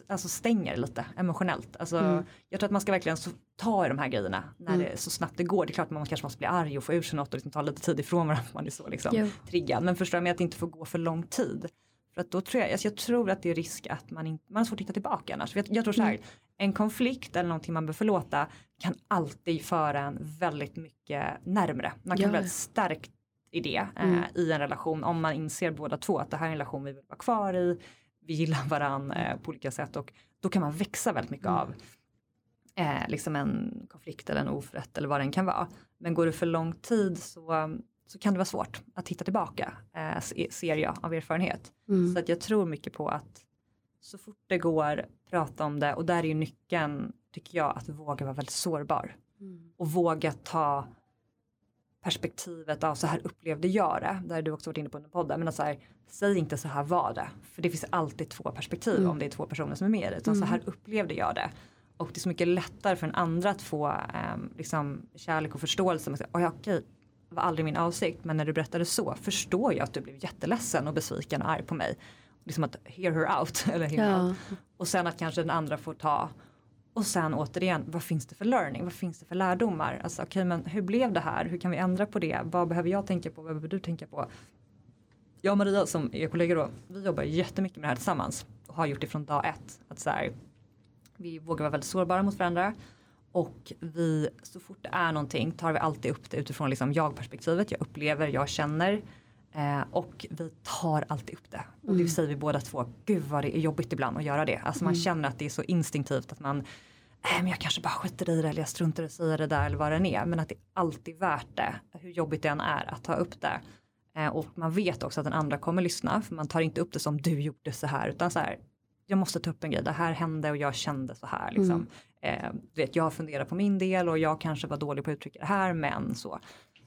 alltså stänger lite emotionellt. Alltså, mm. Jag tror att man ska verkligen ta i de här grejerna när mm. det, så snabbt det går. Det är klart att man kanske måste bli arg och få ur sig något och liksom ta lite tid ifrån varandra. Man är så liksom triggad. Men förstår jag att det inte får gå för lång tid. För att då tror jag, alltså jag tror att det är risk att man, inte, man har svårt att hitta tillbaka annars. Jag, jag tror så här, mm. en konflikt eller någonting man bör förlåta kan alltid föra en väldigt mycket närmre. Man kan ja. bli väldigt starkt i det eh, mm. i en relation om man inser båda två att det här är en relation vi vill vara kvar i vi gillar varandra eh, på olika sätt och då kan man växa väldigt mycket mm. av eh, liksom en konflikt eller en oförrätt eller vad den kan vara. Men går det för lång tid så, så kan det vara svårt att hitta tillbaka, eh, ser jag av erfarenhet. Mm. Så att jag tror mycket på att så fort det går prata om det och där är ju nyckeln tycker jag att våga vara väldigt sårbar. Mm. Och våga ta perspektivet av så här upplevde jag det. Där du också varit inne på under podden. Men så här, säg inte så här var det. För det finns alltid två perspektiv mm. om det är två personer som är med i det. Utan mm. så här upplevde jag det. Och det är så mycket lättare för en andra att få um, liksom, kärlek och förståelse. Man säger, oh, okej, det var aldrig min avsikt. Men när du berättade så förstår jag att du blev jätteledsen och besviken och arg på mig. Liksom att hear her out. (laughs) eller hear ja. out. Och sen att kanske den andra får ta och sen återigen, vad finns det för learning? Vad finns det för lärdomar? Alltså okej, okay, men hur blev det här? Hur kan vi ändra på det? Vad behöver jag tänka på? Vad behöver du tänka på? jag och Maria som är kollegor då, vi jobbar jättemycket med det här tillsammans och har gjort det från dag ett. Att så här, vi vågar vara väldigt sårbara mot varandra och vi, så fort det är någonting tar vi alltid upp det utifrån liksom jag-perspektivet. Jag upplever, jag känner eh, och vi tar alltid upp det. Och det säger vi båda två, gud vad det är jobbigt ibland att göra det. Alltså man känner att det är så instinktivt att man äh, men jag kanske bara skiter i det eller jag struntar i att säga det där eller vad det är. Men att det är alltid värt det, hur jobbigt det än är att ta upp det. Eh, och man vet också att den andra kommer lyssna för man tar inte upp det som du gjorde så här utan så här jag måste ta upp en grej, det här hände och jag kände så här. Liksom. Mm. Eh, du vet, jag funderar på min del och jag kanske var dålig på att uttrycka det här men så.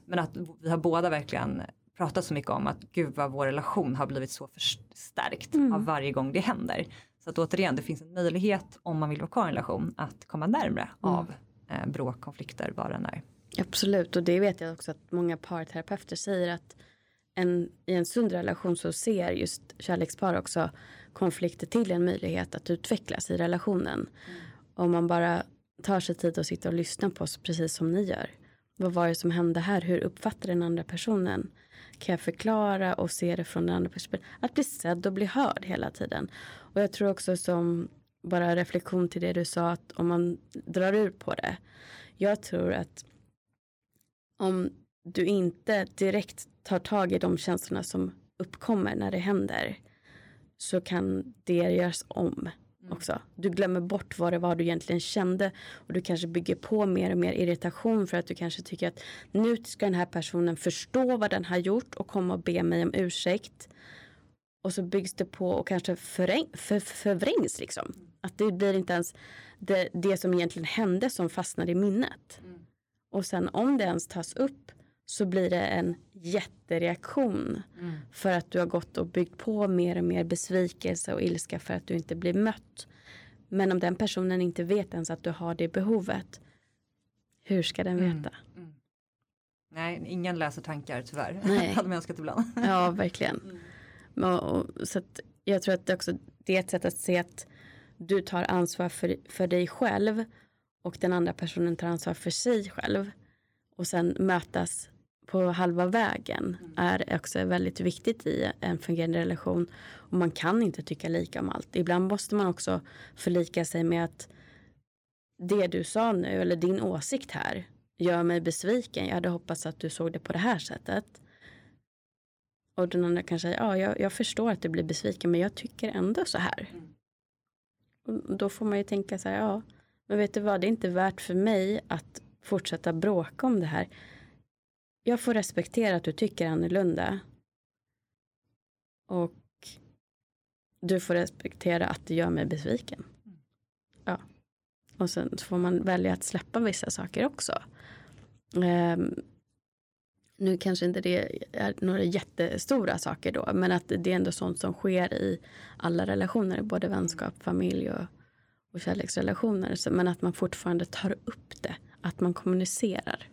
Men att vi har båda verkligen pratat så mycket om att gud vad vår relation har blivit så förstärkt mm. av varje gång det händer. Så att återigen, det finns en möjlighet om man vill vara kvar i en relation att komma närmre mm. av eh, bråk, konflikter, vad det än är. Absolut, och det vet jag också att många parterapeuter säger att en, i en sund relation så ser just kärlekspar också konflikter till en möjlighet att utvecklas i relationen. Mm. Om man bara tar sig tid att sitta och lyssna på oss precis som ni gör. Vad var det som hände här? Hur uppfattar den andra personen? Kan jag förklara och se det från den andra perspektivet? Att bli sedd och bli hörd hela tiden. Och jag tror också som bara reflektion till det du sa att om man drar ut på det. Jag tror att om du inte direkt tar tag i de känslorna som uppkommer när det händer så kan det göras om mm också. Du glömmer bort vad det var du egentligen kände och du kanske bygger på mer och mer irritation för att du kanske tycker att nu ska den här personen förstå vad den har gjort och komma och be mig om ursäkt. Och så byggs det på och kanske förvräng, för, förvrängs liksom. Att det blir inte ens det, det som egentligen hände som fastnar i minnet. Mm. Och sen om det ens tas upp så blir det en jättereaktion. Mm. För att du har gått och byggt på mer och mer besvikelse och ilska för att du inte blir mött. Men om den personen inte vet ens att du har det behovet. Hur ska den mm. veta? Mm. Mm. Nej, ingen läser tankar tyvärr. (laughs) Nej. hade man önskat ibland. (laughs) ja, verkligen. Mm. Och, och, så jag tror att det också det är ett sätt att se att du tar ansvar för, för dig själv och den andra personen tar ansvar för sig själv. Och sen mötas på halva vägen är också väldigt viktigt i en fungerande relation. Och man kan inte tycka lika om allt. Ibland måste man också förlika sig med att det du sa nu eller din åsikt här gör mig besviken. Jag hade hoppats att du såg det på det här sättet. Och den andra kan säga, ja jag, jag förstår att du blir besviken men jag tycker ändå så här. Och då får man ju tänka så här, ja men vet du vad, det är inte värt för mig att fortsätta bråka om det här jag får respektera att du tycker annorlunda. Och du får respektera att det gör mig besviken. Ja. Och sen får man välja att släppa vissa saker också. Um, nu kanske inte det är några jättestora saker då, men att det är ändå sånt som sker i alla relationer, både vänskap, familj och, och kärleksrelationer. Så, men att man fortfarande tar upp det, att man kommunicerar.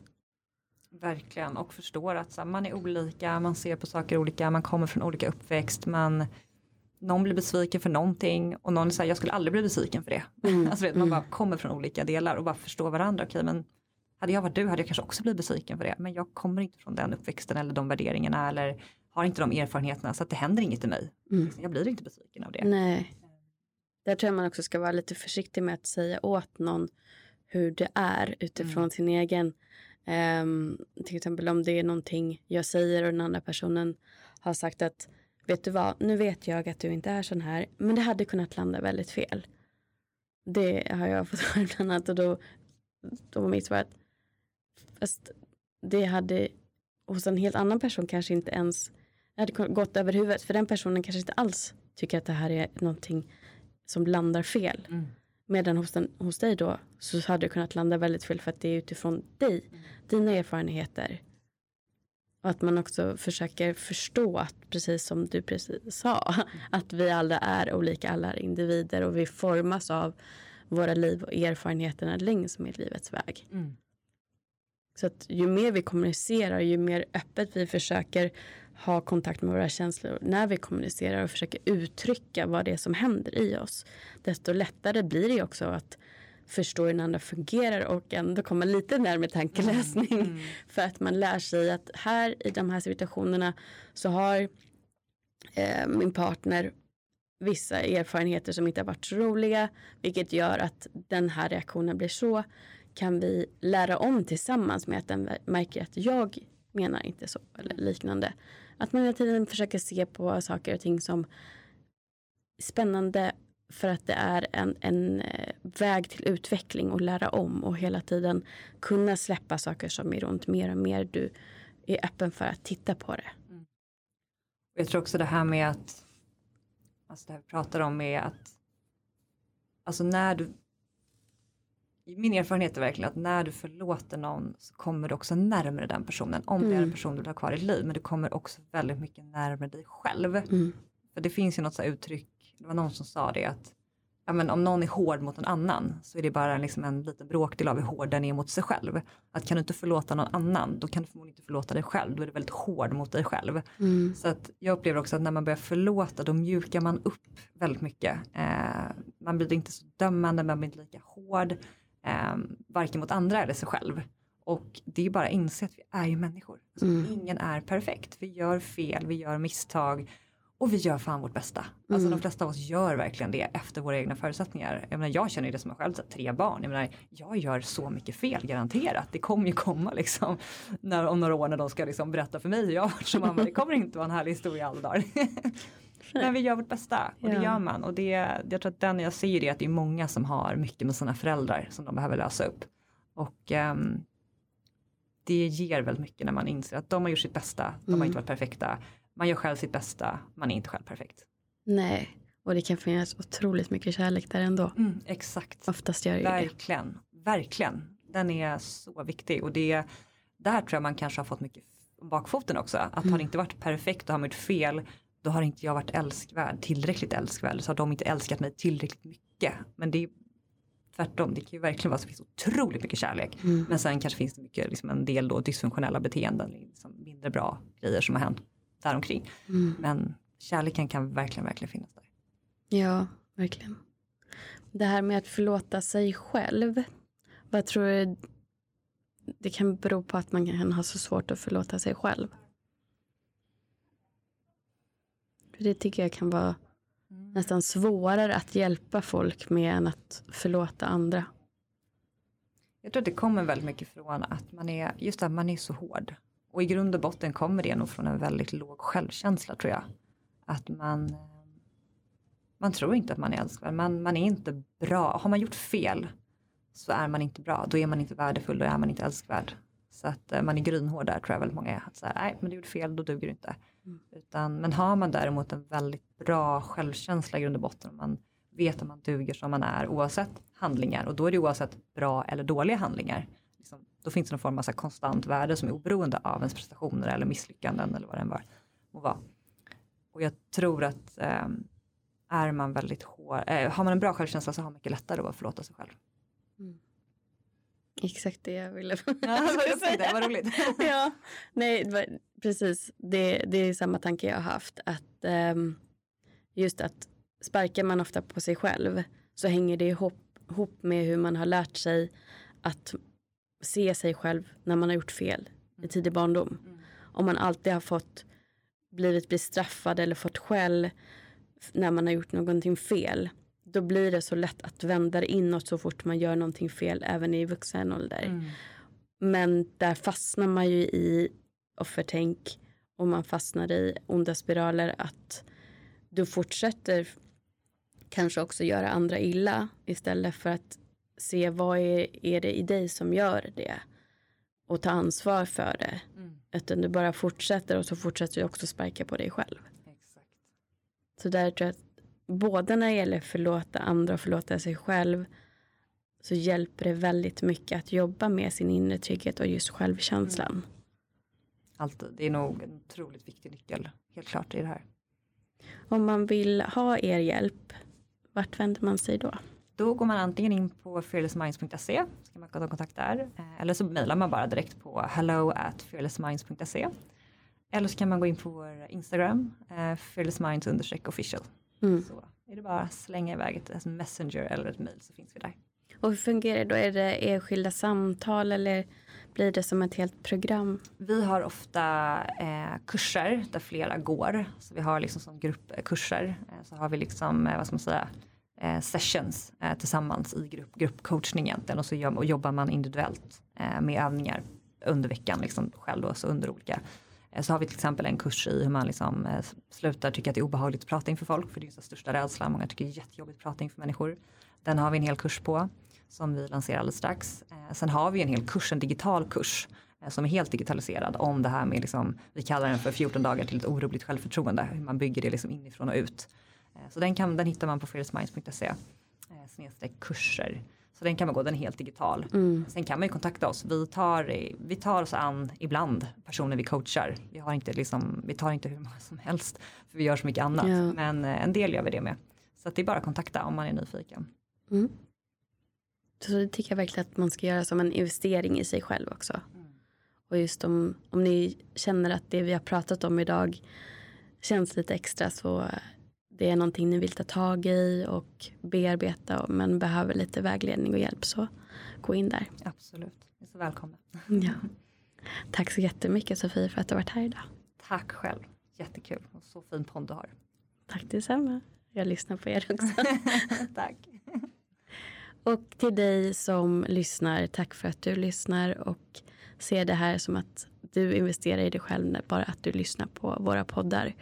Verkligen och förstår att så, man är olika, man ser på saker olika, man kommer från olika uppväxt, man någon blir besviken för någonting och någon säger jag skulle aldrig bli besviken för det. Mm. (laughs) alltså vet, man bara mm. kommer från olika delar och bara förstår varandra. Okej, men hade jag varit du hade jag kanske också blivit besviken för det. Men jag kommer inte från den uppväxten eller de värderingarna eller har inte de erfarenheterna så att det händer inget i mig. Mm. Jag blir inte besviken av det. Nej. Där tror jag man också ska vara lite försiktig med att säga åt någon hur det är utifrån mm. sin egen Um, till exempel om det är någonting jag säger och den andra personen har sagt att vet du vad, nu vet jag att du inte är sån här, men det hade kunnat landa väldigt fel. Det har jag fått (laughs) höra bland annat och då, då var mitt svar att fast det hade hos en helt annan person kanske inte ens hade gått över huvudet för den personen kanske inte alls tycker att det här är någonting som landar fel. Mm. Medan hos, den, hos dig då så hade det kunnat landa väldigt fel för att det är utifrån dig, mm. dina erfarenheter. Och att man också försöker förstå att precis som du precis sa, mm. att vi alla är olika, alla är individer och vi formas av våra liv och erfarenheterna längs med livets väg. Mm. Så att ju mer vi kommunicerar, ju mer öppet vi försöker ha kontakt med våra känslor när vi kommunicerar och försöker uttrycka vad det är som händer i oss. Desto lättare blir det också att förstå hur den andra fungerar och ändå komma lite närmare tankeläsning. Mm, mm. (laughs) För att man lär sig att här i de här situationerna så har eh, min partner vissa erfarenheter som inte har varit så roliga, vilket gör att den här reaktionen blir så, kan vi lära om tillsammans med att den märker att jag menar inte så eller liknande. Att man hela tiden försöker se på saker och ting som spännande för att det är en, en eh, väg till utveckling och lära om och hela tiden kunna släppa saker som är runt mer och mer du är öppen för att titta på det. Mm. Jag tror också det här med att alltså det här vi pratar om är att alltså när du min erfarenhet är verkligen att när du förlåter någon så kommer du också närmare den personen. Om mm. det är en mm. person du vill ha kvar i ditt liv. Men du kommer också väldigt mycket närmare dig själv. Mm. För det finns ju något så uttryck, det var någon som sa det att ja, men om någon är hård mot en annan så är det bara liksom en liten bråkdel av hur hård den är mot sig själv. Att kan du inte förlåta någon annan då kan du förmodligen inte förlåta dig själv. Då är du väldigt hård mot dig själv. Mm. Så att jag upplever också att när man börjar förlåta då mjukar man upp väldigt mycket. Eh, man blir inte så dömande, man blir inte lika hård. Eh, varken mot andra eller sig själv. Och det är bara att inse att vi är ju människor. Alltså, mm. Ingen är perfekt. Vi gör fel, vi gör misstag. Och vi gör fan vårt bästa. Alltså mm. de flesta av oss gör verkligen det efter våra egna förutsättningar. Jag, menar, jag känner det som jag själv, så tre barn. Jag, menar, jag gör så mycket fel garanterat. Det kommer ju komma liksom när, om några år när de ska liksom berätta för mig hur jag har varit som mamma. Det kommer inte vara en härlig historia alla dagar. (laughs) Men vi gör vårt bästa och det ja. gör man. Och det, jag tror att den jag ser det är att det är många som har mycket med sina föräldrar som de behöver lösa upp. Och um, det ger väldigt mycket när man inser att de har gjort sitt bästa, de har inte mm. varit perfekta man gör själv sitt bästa, man är inte själv perfekt. Nej, och det kan finnas otroligt mycket kärlek där ändå. Mm, exakt. Oftast gör det Verkligen, verkligen. Den är så viktig och det där tror jag man kanske har fått mycket bakfoten också. Att mm. har det inte varit perfekt och har man gjort fel då har inte jag varit älskvärd, tillräckligt älskvärd. Så har de inte älskat mig tillräckligt mycket. Men det är tvärtom, det kan ju verkligen vara så det finns otroligt mycket kärlek. Mm. Men sen kanske finns det mycket, liksom en del då dysfunktionella beteenden, liksom mindre bra grejer som har hänt däromkring. Mm. Men kärleken kan verkligen, verkligen finnas där. Ja, verkligen. Det här med att förlåta sig själv. Vad tror du det kan bero på att man kan ha så svårt att förlåta sig själv? Det tycker jag kan vara mm. nästan svårare att hjälpa folk med än att förlåta andra. Jag tror att det kommer väldigt mycket från att man är, just att man är så hård. Och i grund och botten kommer det nog från en väldigt låg självkänsla tror jag. Att man, man tror inte att man är älskvärd, man, man är inte bra. Har man gjort fel så är man inte bra, då är man inte värdefull, då är man inte älskvärd. Så att eh, man är grynhård där tror jag väldigt många är. Att säga, nej men du gjorde fel, då duger du inte. Mm. Utan, men har man däremot en väldigt bra självkänsla i grund och botten, man vet att man duger som man är oavsett handlingar och då är det oavsett bra eller dåliga handlingar liksom, då finns det någon form av så konstant värde som är oberoende av ens prestationer eller misslyckanden eller vad det än var, må vara. Och jag tror att eh, är man väldigt hård, eh, har man en bra självkänsla så har man mycket lättare att förlåta sig själv. Mm. Exakt det jag ville ja, jag säga. Vad roligt. (laughs) ja, nej, precis. Det, det är samma tanke jag har haft. Att um, just att sparkar man ofta på sig själv så hänger det ihop, ihop med hur man har lärt sig att se sig själv när man har gjort fel i tidig barndom. Mm. Om man alltid har fått blivit bestraffad eller fått skäll när man har gjort någonting fel. Då blir det så lätt att vända det inåt så fort man gör någonting fel även i vuxen ålder. Mm. Men där fastnar man ju i offertänk och man fastnar i onda spiraler att du fortsätter kanske också göra andra illa istället för att se vad är, är det i dig som gör det och ta ansvar för det. Mm. Utan du bara fortsätter och så fortsätter du också sparka på dig själv. Exakt. Så där tror jag att både när det gäller förlåta andra och förlåta sig själv så hjälper det väldigt mycket att jobba med sin inre trygghet och just självkänslan. Mm. Alltid. Det är nog en otroligt viktig nyckel, helt klart, i det här. Om man vill ha er hjälp, vart vänder man sig då? Då går man antingen in på fearlessminds.se, ska man ta kontakt där, eh, eller så mejlar man bara direkt på hello at fearlessminds.se. Eller så kan man gå in på vår Instagram, eh, fearlessminds official. Mm. Så är det bara att slänga iväg ett messenger eller ett mejl så finns vi där. Och hur fungerar det då? Är det enskilda samtal eller blir det som ett helt program? Vi har ofta eh, kurser där flera går. Så vi har liksom som gruppkurser. Eh, så har vi liksom, eh, vad ska man säga, eh, sessions eh, tillsammans i grupp, gruppcoachning egentligen. Och så gör, och jobbar man individuellt eh, med övningar under veckan liksom själv och så under olika. Eh, så har vi till exempel en kurs i hur man liksom eh, slutar tycka att det är obehagligt att prata inför folk. För det är ju största rädslan. Många tycker det är jättejobbigt att prata inför människor. Den har vi en hel kurs på som vi lanserar alldeles strax. Eh, sen har vi en hel kurs, en digital kurs eh, som är helt digitaliserad om det här med, liksom, vi kallar den för 14 dagar till ett orubbligt självförtroende, hur man bygger det liksom inifrån och ut. Eh, så den, kan, den hittar man på freedomsminds.se snedstreck kurser. Så den kan man gå, den är helt digital. Mm. Sen kan man ju kontakta oss. Vi tar, vi tar oss an ibland personer vi coachar. Vi, har inte liksom, vi tar inte hur många som helst för vi gör så mycket annat. Ja. Men en del gör vi det med. Så det är bara att kontakta om man är nyfiken. Mm. Så det tycker jag verkligen att man ska göra som en investering i sig själv också. Mm. Och just om, om ni känner att det vi har pratat om idag känns lite extra så det är någonting ni vill ta tag i och bearbeta men behöver lite vägledning och hjälp så gå in där. Absolut, ni är så välkomna. (laughs) Ja. Tack så jättemycket Sofie för att du har varit här idag. Tack själv, jättekul och så fin podd du har. Tack detsamma. Jag lyssnar på er också. (laughs) Tack. Och till dig som lyssnar, tack för att du lyssnar och ser det här som att du investerar i dig själv bara att du lyssnar på våra poddar.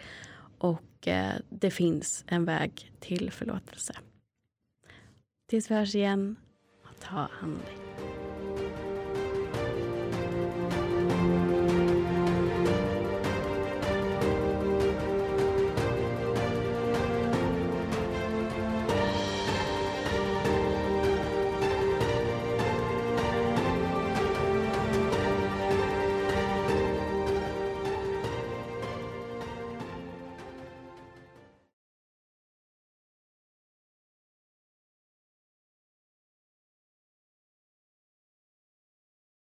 Och eh, det finns en väg till förlåtelse. Tills vi hörs igen, ta hand om dig.